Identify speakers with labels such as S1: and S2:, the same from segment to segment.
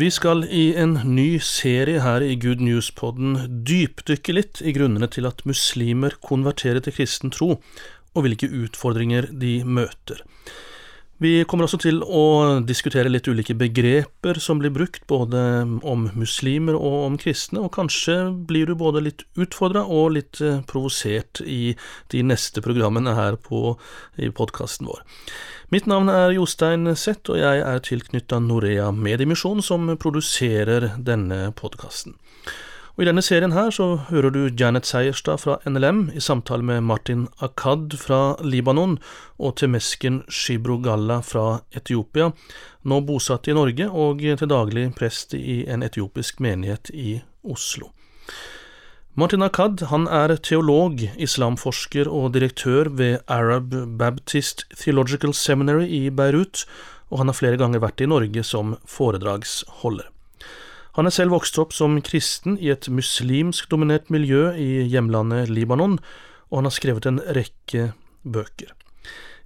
S1: Vi skal i en ny serie her i Good News-podden dypdykke litt i grunnene til at muslimer konverterer til kristen tro, og hvilke utfordringer de møter. Vi kommer også til å diskutere litt ulike begreper som blir brukt, både om muslimer og om kristne, og kanskje blir du både litt utfordra og litt eh, provosert i de neste programmene her på, i podkasten vår. Mitt navn er Jostein Sett, og jeg er tilknytta Norea Mediemisjon, som produserer denne podkasten. Og I denne serien her så hører du Janet Seierstad fra NLM i samtale med Martin Akad fra Libanon og Temesken Shibro Galla fra Etiopia, nå bosatt i Norge og til daglig prest i en etiopisk menighet i Oslo. Martin Akad han er teolog, islamforsker og direktør ved Arab Baptist Theological Seminary i Beirut, og han har flere ganger vært i Norge som foredragsholder. Han er selv vokst opp som kristen i et muslimsk-dominert miljø i hjemlandet Libanon, og han har skrevet en rekke bøker.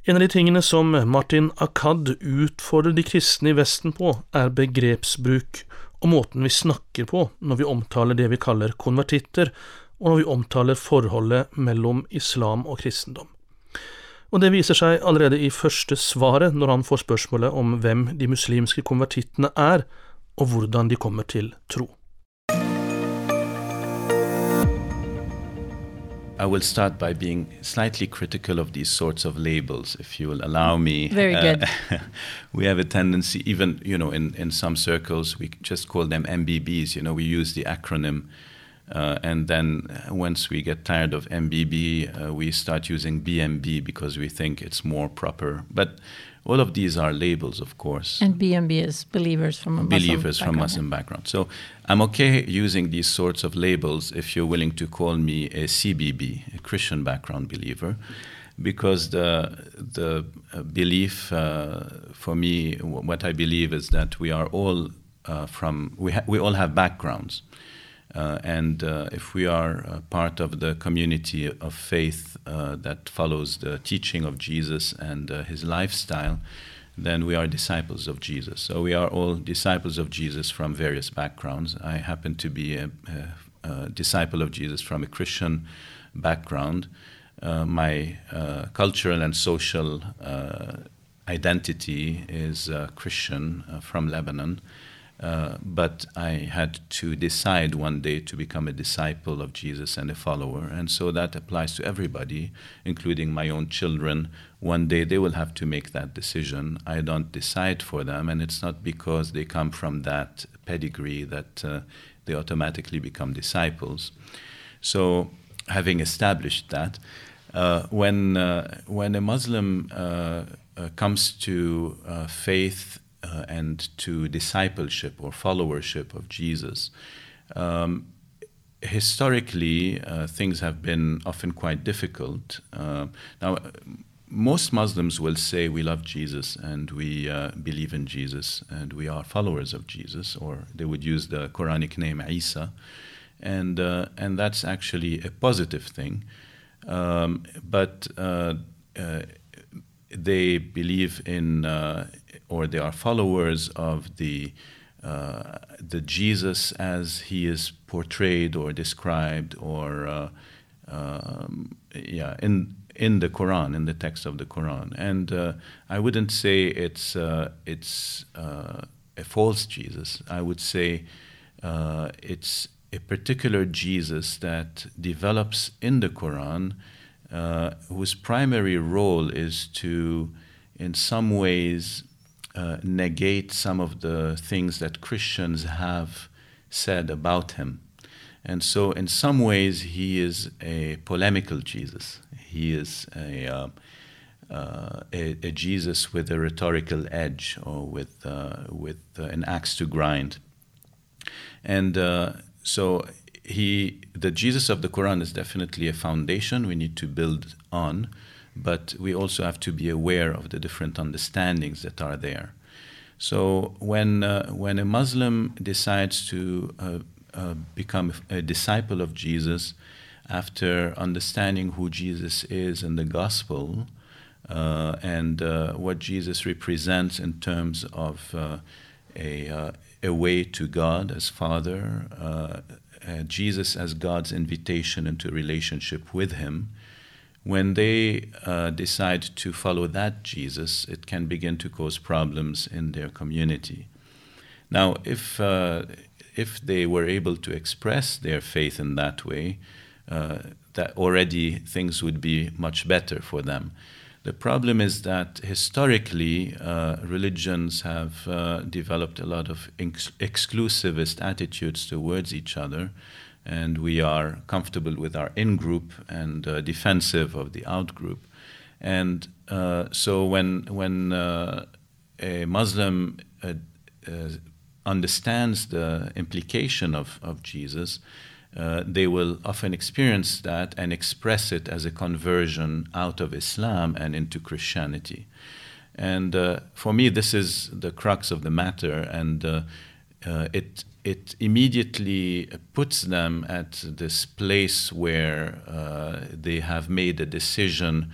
S1: En av de tingene som Martin Akad utfordrer de kristne i Vesten på, er begrepsbruk og måten vi snakker på når vi omtaler det vi kaller konvertitter, og når vi omtaler forholdet mellom islam og kristendom. Og det viser seg allerede i første svaret når han får spørsmålet om hvem de muslimske konvertittene er, og hvordan de kommer til tro.
S2: I will start by being slightly critical of these sorts of labels, if you will allow me.
S3: Very good.
S2: Uh, we have a tendency, even you know, in, in some circles, we just call them MBBs. You know, we use the acronym, uh, and then once we get tired of MBB, uh, we start using BMB because we think it's more proper. But all of these are labels, of course.
S3: And BMB is believers from a Muslim
S2: believers from
S3: background.
S2: Muslim background. So I'm okay using these sorts of labels if you're willing to call me a CBB, a Christian background believer, because the the uh, belief uh, for me, what I believe is that we are all uh, from we ha- we all have backgrounds. Uh, and uh, if we are uh, part of the community of faith uh, that follows the teaching of Jesus and uh, his lifestyle, then we are disciples of Jesus. So we are all disciples of Jesus from various backgrounds. I happen to be a, a, a disciple of Jesus from a Christian background. Uh, my cultural and social identity is Christian from Lebanon. Uh, but I had to decide one day to become a disciple of Jesus and a follower. And so that applies to everybody, including my own children. One day they will have to make that decision. I don't decide for them, and it's not because they come from that pedigree that uh, they automatically become disciples. So, having established that, uh, when, uh, when a Muslim uh, comes to faith uh, and to discipleship or followership of Jesus. Um, historically, uh, things have been often quite difficult. Uh, now, most Muslims will say we love Jesus and we uh, believe in Jesus and we are followers of Jesus, or they would use the Quranic name Isa, and uh, and that's actually a positive thing. Um, but uh, they believe in or they are followers of the uh, the Jesus as he is portrayed or described or uh, um, yeah in in the Quran in the text of the Quran. And uh, I wouldn't say it's uh, it's uh, a false Jesus. I would say uh, it's a particular Jesus that develops in the Quran whose primary role is to in some ways uh, negate some of the things that Christians have said about him. And so, in some ways, he is a polemical Jesus. He is a, uh, uh, a, a, Jesus with a rhetorical edge or with, uh, with uh, an axe to grind. And uh, so, he, the Jesus of the Quran is definitely a foundation we need to build on, but we also have to be aware of the different understandings that are there. So when uh, when a Muslim decides to uh, uh, become a disciple of Jesus after understanding who Jesus is in the gospel uh, and uh, what Jesus represents in terms of uh, a, a way to God as Father, Jesus as God's invitation into relationship with Him, when they uh, decide to follow that Jesus, it can begin to cause problems in their community. Now, if, uh, if they were able to express their faith in that way, uh, that already things would be much better for them. The problem is that historically, uh, religions have uh, developed a lot of ex- exclusivist attitudes towards each other, and we are comfortable with our in group and uh, defensive of the out group. And uh, so when, when uh, a Muslim uh, uh, understands the implication of, of Jesus, uh, they will often experience that and express it as a conversion out of Islam and into Christianity. And for me, this is the crux of the matter, and it it immediately puts them at this place where uh, they have made a decision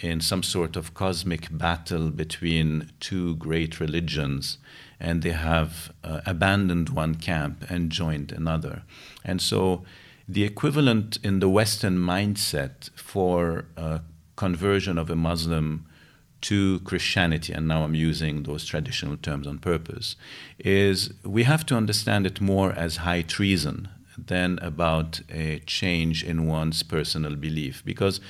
S2: in some sort of cosmic battle between two great religions, and they have uh, abandoned one camp and joined another. And so, the equivalent in the Western mindset for uh, conversion of a Muslim to Christianity, and now I'm using those traditional terms on purpose, is we have to understand it more as high treason than about a change in one's personal belief. Because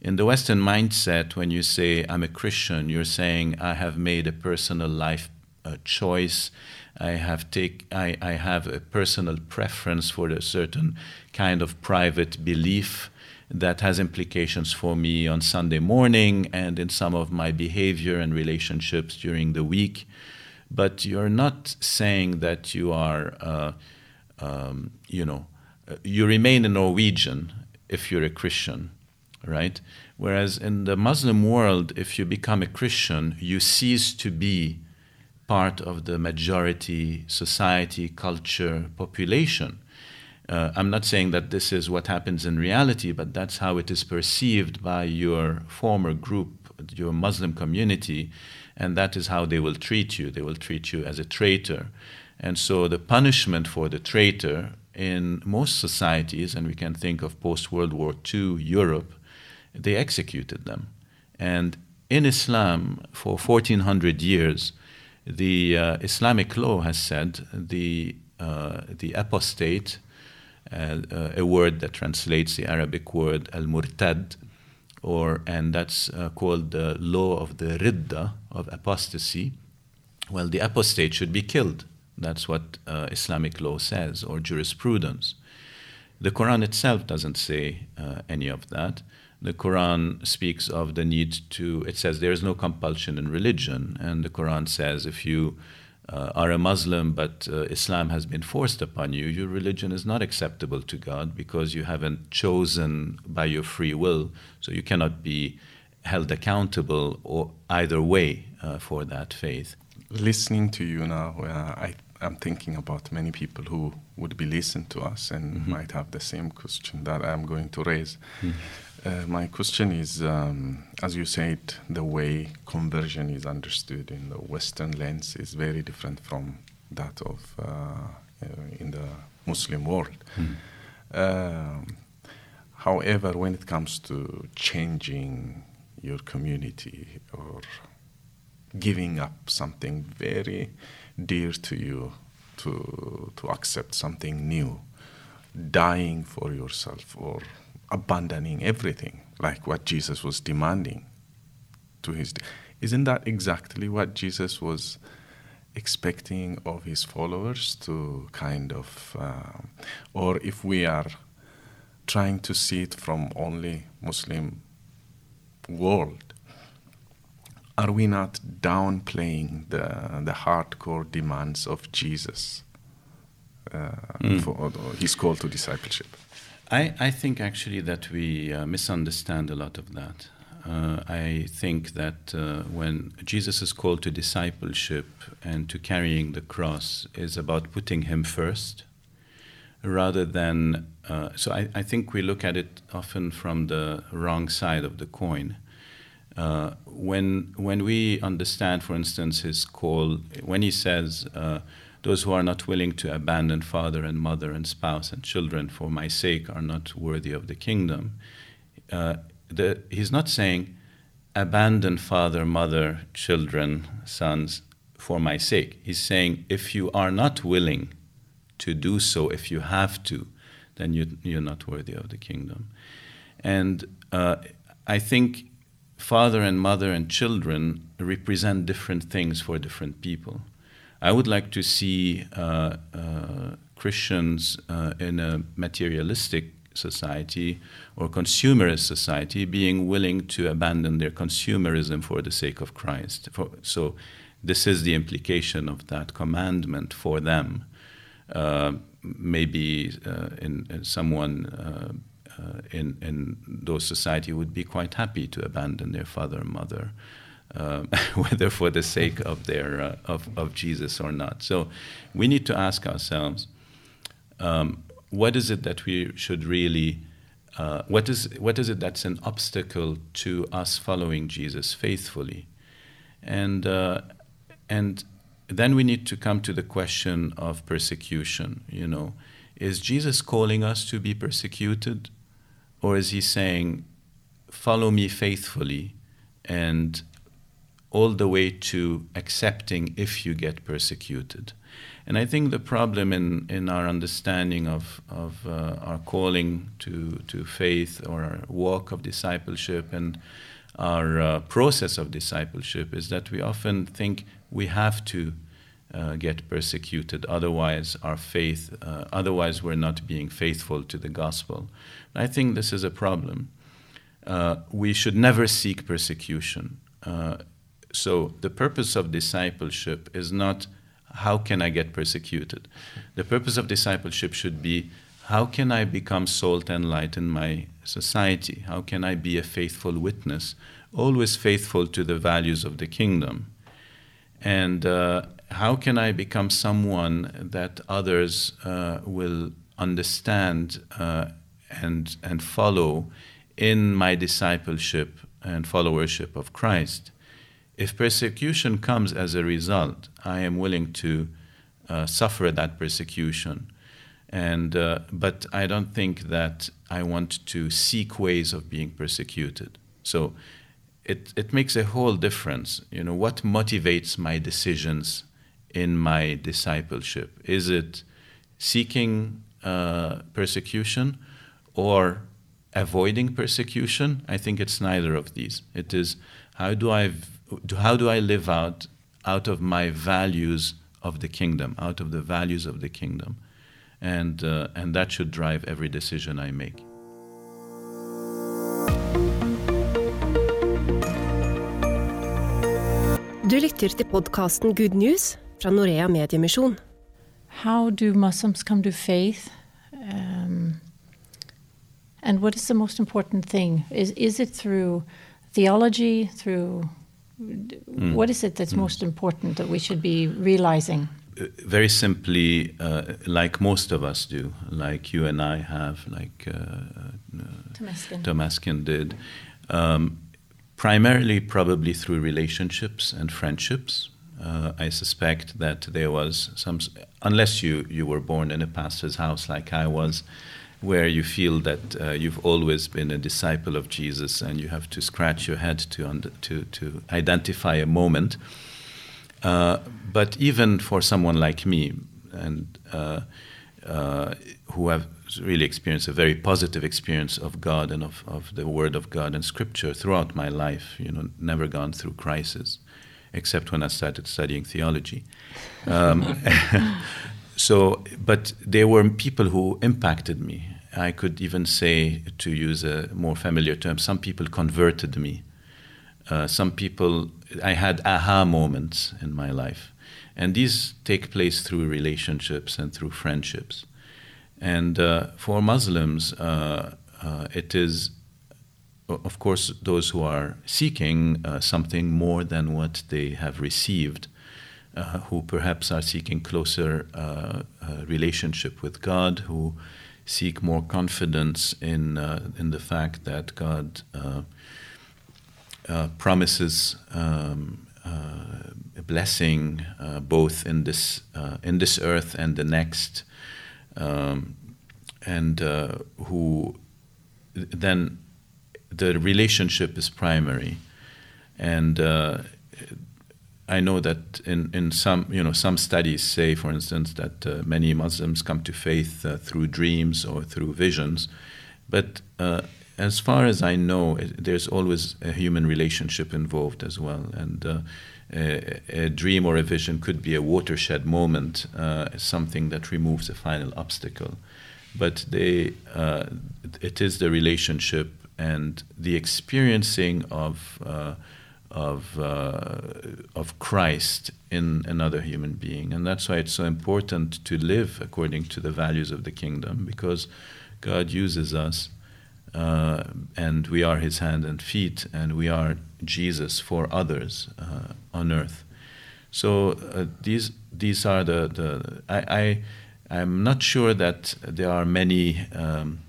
S2: in the Western mindset, when you say, I'm a Christian, you're saying, I have made a personal life uh, choice. I have take I, I have a personal preference for a certain kind of private belief that has implications for me on Sunday morning and in some of my behavior and relationships during the week. But you're not saying that you are, uh, um, you know, you remain a Norwegian if you're a Christian, right? Whereas in the Muslim world, if you become a Christian, you cease to be part of the majority society, culture, population. Uh, I'm not saying that this is what happens in reality, but that's how it is perceived by your former group, your Muslim community, and that is how they will treat you. They will treat you as a traitor. And so the punishment for the traitor in most societies, and we can think of post World War II Europe, they executed them. And in Islam, for 1400 years, the uh, Islamic law has said the, uh, the apostate a word that translates the Arabic word al-murtad, or and that's uh, called the law of the ridda of apostasy. Well, the apostate should be killed. That's what uh, Islamic law says, or jurisprudence. The Quran itself doesn't say uh, any of that. The Quran speaks of the need to, it says there is no compulsion in religion, and the Quran says if you uh, are a Muslim but uh, Islam has been forced upon you, your religion is not acceptable to God because you haven't chosen by your free will. So you cannot be held accountable or either way uh, for that faith.
S4: Listening to you now, uh, I, am thinking about many people who would be listening to us and mm-hmm. might have the same question that I'm going to raise. Mm-hmm. Uh, my question is, um, as you said, the way conversion is understood in the Western lens is very different from that of uh, uh in the Muslim world. Mm. however, when it comes to changing your community or giving up something very dear to you to to accept something new, dying for yourself or abandoning everything, like what Jesus was demanding to his. Isn't that exactly what Jesus was expecting of his followers to kind of, uh, or if we are trying to see it from only Muslim world, are we not downplaying the the hardcore demands of Jesus uh, for his call to discipleship?
S2: I, I think actually that we uh, misunderstand a lot of that. Uh, I think that uh, when Jesus' call to discipleship and to carrying the cross is about putting him first, rather than. Uh, so I, I, think we look at it often from the wrong side of the coin. Uh, when, when we understand, for instance, his call, when he says, uh, those who are not willing to abandon father and mother and spouse and children for my sake are not worthy of the kingdom. Uh, the, he's not saying, abandon father, mother, children, sons for my sake. He's saying, if you are not willing to do so, if you have to, then you, you're not worthy of the kingdom. And uh, I think father and mother and children represent different things for different people. I would like to see uh, uh, Christians uh, in a materialistic society or consumerist society being willing to abandon their consumerism for the sake of Christ. For, so, this is the implication of that commandment for them. Uh, maybe uh, in, in, someone uh, in, in those society would be quite happy to abandon their father and mother uh, whether for the sake of their uh, of, of Jesus or not. So we need to ask ourselves, um, what is it that we should really uh, what is what is it that's an obstacle to us following Jesus faithfully, and uh, and then we need to come to the question of persecution. You know, is Jesus calling us to be persecuted, or is he saying, "Follow me faithfully," and all the way to accepting if you get persecuted. And I think the problem in, in our understanding of, of uh, our calling to, to faith or our walk of discipleship and our uh, process of discipleship is that we often think we have to uh, get persecuted, otherwise, our faith, uh, otherwise, we're not being faithful to the gospel. I think this is a problem. Uh, we should never seek persecution. Uh, so the purpose of discipleship is not how can I get persecuted. The purpose of discipleship should be how can I become salt and light in my society? How can I be a faithful witness, always faithful to the values of the kingdom? And uh, how can I become someone that others uh, will understand uh, and, and follow in my discipleship and followership of Christ? If persecution comes as a result, I am willing to uh, suffer that persecution. And, uh, but I don't think that I want to seek ways of being persecuted. So it, it makes a whole difference. You know, what motivates my decisions in my discipleship? Is it seeking uh, persecution or avoiding persecution? I think it's neither of these. It is how do I how do I live out out of my values of the kingdom, out of the values of the kingdom, and uh, and that should drive every decision I make.
S5: Du lytter til podkasten Good News fra Norea Mediemisjon.
S3: How do Muslims come to faith? Um, and what is the most important thing? Is, is it through theology, through Mm. What is it that's mm. most important that we should be realizing?
S2: Uh, very simply, uh, like most of us do, like you and I have, like uh, uh Tomaskin did, um, primarily probably through relationships and friendships. Uh, I suspect that there was some, unless you, you were born in a pastor's house like I was, where you feel that uh, you've always been a disciple of Jesus and you have to scratch your head to, under, to, to identify a moment. Uh, but even for someone like me, and uh, uh who have really experienced a very positive experience of God and of, of the Word of God and Scripture throughout my life, you know, never gone through crisis, except when I started studying theology. Um, so, but there were people who impacted me I could even say, to use a more familiar term, some people converted me. Uh, some people, I had aha moments in my life. And these take place through relationships and through friendships. And uh, for Muslims, uh, uh, it is, of course, those who are seeking uh, something more than what they have received, uh, who perhaps are seeking closer relationship with God, who seek more confidence in in the fact that God promises. Um, a blessing both in this in this earth and the next, um, and uh, who then the relationship is primary, and uh, I know that in, in some you know some studies say, for instance, that uh, many Muslims come to faith uh, through dreams or through visions, but uh, as far as I know, it, there's always a human relationship involved as well, and uh, a, a, dream or a vision could be a watershed moment, uh, something that removes a final obstacle. But they, uh, it is the relationship and the experiencing of, of, uh, of Christ in another human being. And that's why it's so important to live according to the values of the kingdom, because God uses us uh, and we are his hand and feet, and we are Jesus for others uh, on earth. So uh, these these are the the I, I am not sure that there are many um,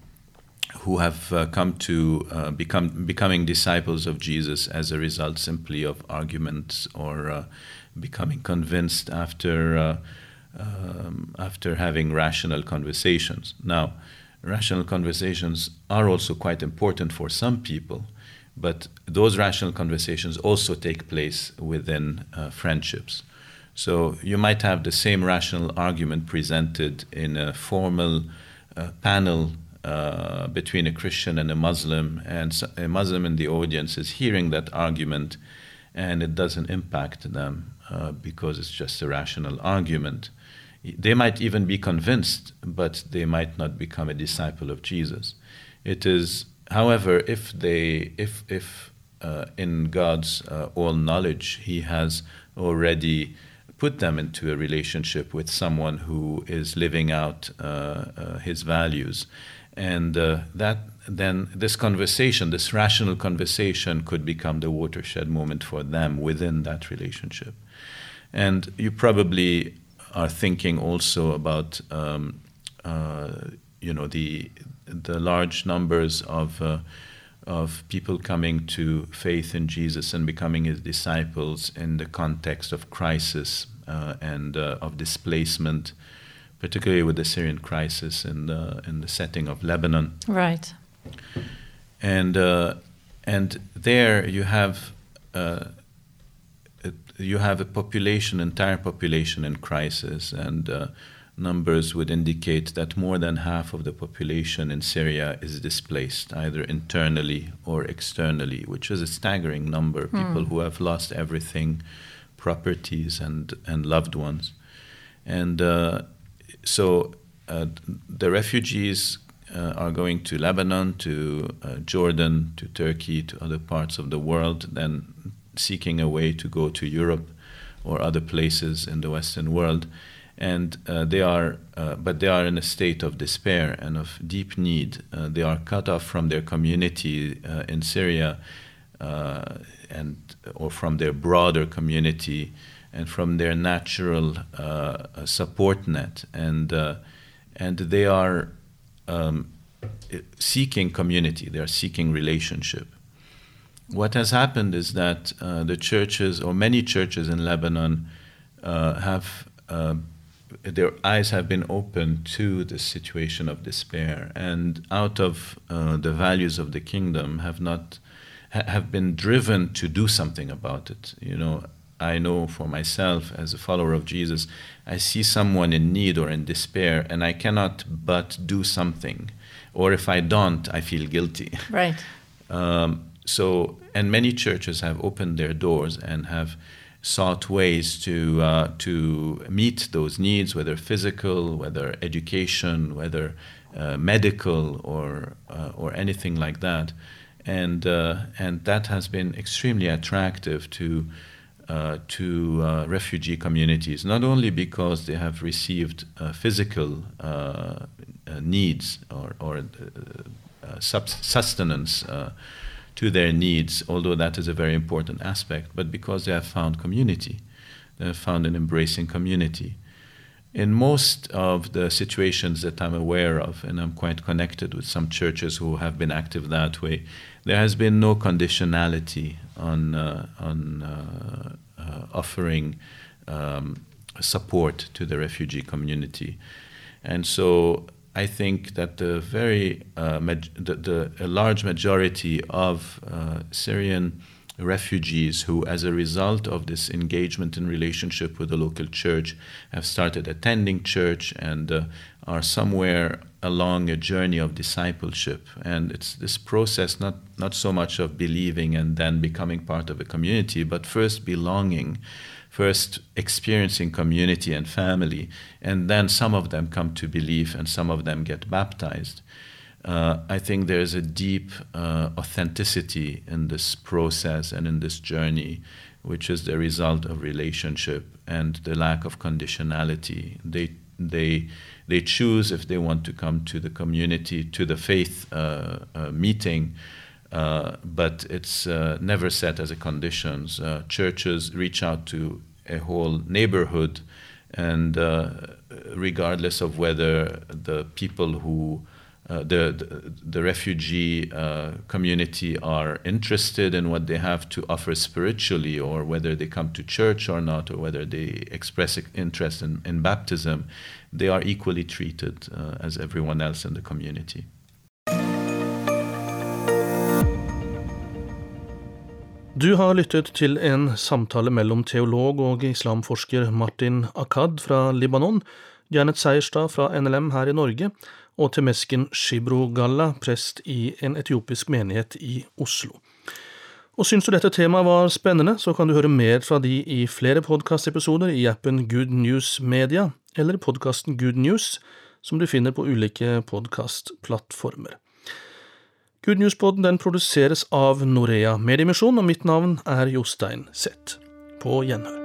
S2: who have uh, come to uh, become becoming disciples of Jesus as a result simply of arguments or uh, becoming convinced after um, after having rational conversations. Now rational conversations are also quite important for some people, but those rational conversations also take place within uh, friendships. So you might have the same rational argument presented in a formal uh, panel uh, between a Christian and a Muslim, and a Muslim in the audience is hearing that argument, and it doesn't impact them uh, because it's just a rational argument. They might even be convinced, but they might not become a disciple of Jesus. It is, however, if they, if if uh, in God's uh, all knowledge, He has already put them into a relationship with someone who is living out uh, uh His values, and uh, that then this conversation, this rational conversation, could become the watershed moment for them within that relationship. And you probably are thinking also about um, uh, you know the the large numbers of uh, of people coming to faith in Jesus and becoming his disciples in the context of crisis uh, and uh, of displacement, particularly with the Syrian crisis in the in the setting of Lebanon.
S3: Right.
S2: And uh, and there you have uh, you have a population, entire population in crisis, and uh, numbers would indicate that more than half of the population in Syria is displaced, either internally or externally, which is a staggering number. Hmm. People who have lost everything, properties and and loved ones, and uh, so uh, the refugees. Uh, are going to Lebanon, to uh, Jordan, to Turkey, to other parts of the world, then seeking a way to go to Europe or other places in the Western world. And uh, they are, uh, but they are in a state of despair and of deep need. Uh, they are cut off from their community in Syria, and or from their broader community, and from their natural uh, support net. And and they are um, seeking community. They are seeking relationship what has happened is that uh, the churches, or many churches in Lebanon, uh, have uh, their eyes have been opened to the situation of despair, and out of uh, the values of the kingdom, have not have been driven to do something about it. You know, I know for myself as a follower of Jesus, I see someone in need or in despair, and I cannot but do something, or if I don't, I feel guilty.
S3: Right.
S2: Um, so, and many churches have opened their doors and have sought ways to uh, to meet those needs, whether physical, whether education, whether uh, medical, or uh, or anything like that. and uh, and that has been extremely attractive to uh, to uh, refugee communities, not only because they have received uh, physical uh, uh, needs or, or sustenance to their needs, although that is a very important aspect, but because they have found community, they have found an embracing community in most of the situations that I'm aware of, and I'm quite connected with some churches who have been active that way, there has been no conditionality on, uh, on uh, uh, offering um, support to the refugee community. And so I think that the very uh, the, the, a large majority of uh, Syrian refugees who, as a result of this engagement and relationship with the local church, have started attending church and uh, are somewhere along a journey of discipleship. And it's this process, not, not so much of believing and then becoming part of a community, but first belonging, first experiencing community and family. And then some of them come to belief and some of them get baptized uh, I think there's a deep uh, authenticity in this process and in this journey, which is the result of relationship and the lack of conditionality. They they they choose if they want to come to the community to the faith uh, uh meeting. Uh, but it's uh, never set as a conditions. churches reach out to a whole neighborhood, and regardless of whether the people who uh, the, the, the refugee uh, community are interested in what they have to offer spiritually, or whether they come to church or not, or whether they express interest in, in baptism, they are equally treated uh, as everyone else in the community.
S1: Du har lyttet til en samtale mellom teolog og islamforsker Martin Accad fra Libanon, Janet Seierstad fra NLM her i Norge, og Temesken Shibro Galla, prest i en etiopisk menighet i Oslo. Og syns du dette temaet var spennende, så kan du høre mer fra de i flere podkastepisoder i appen Good News Media, eller podkasten Good News, som du finner på ulike podkastplattformer. Good News-poden den produseres av Norea Mediemisjon, og mitt navn er Jostein Seth. På gjenhør.